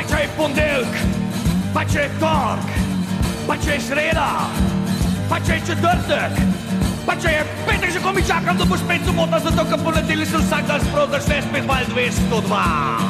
pa če je ponedeljek, pa če je torek, pa če je sreda, pa če je četrtek, pa če je petek, že ko mi čakam, da bo spet sobota, zato ker ponedeljek sem vsak dan sprodaš, ne spet val 202.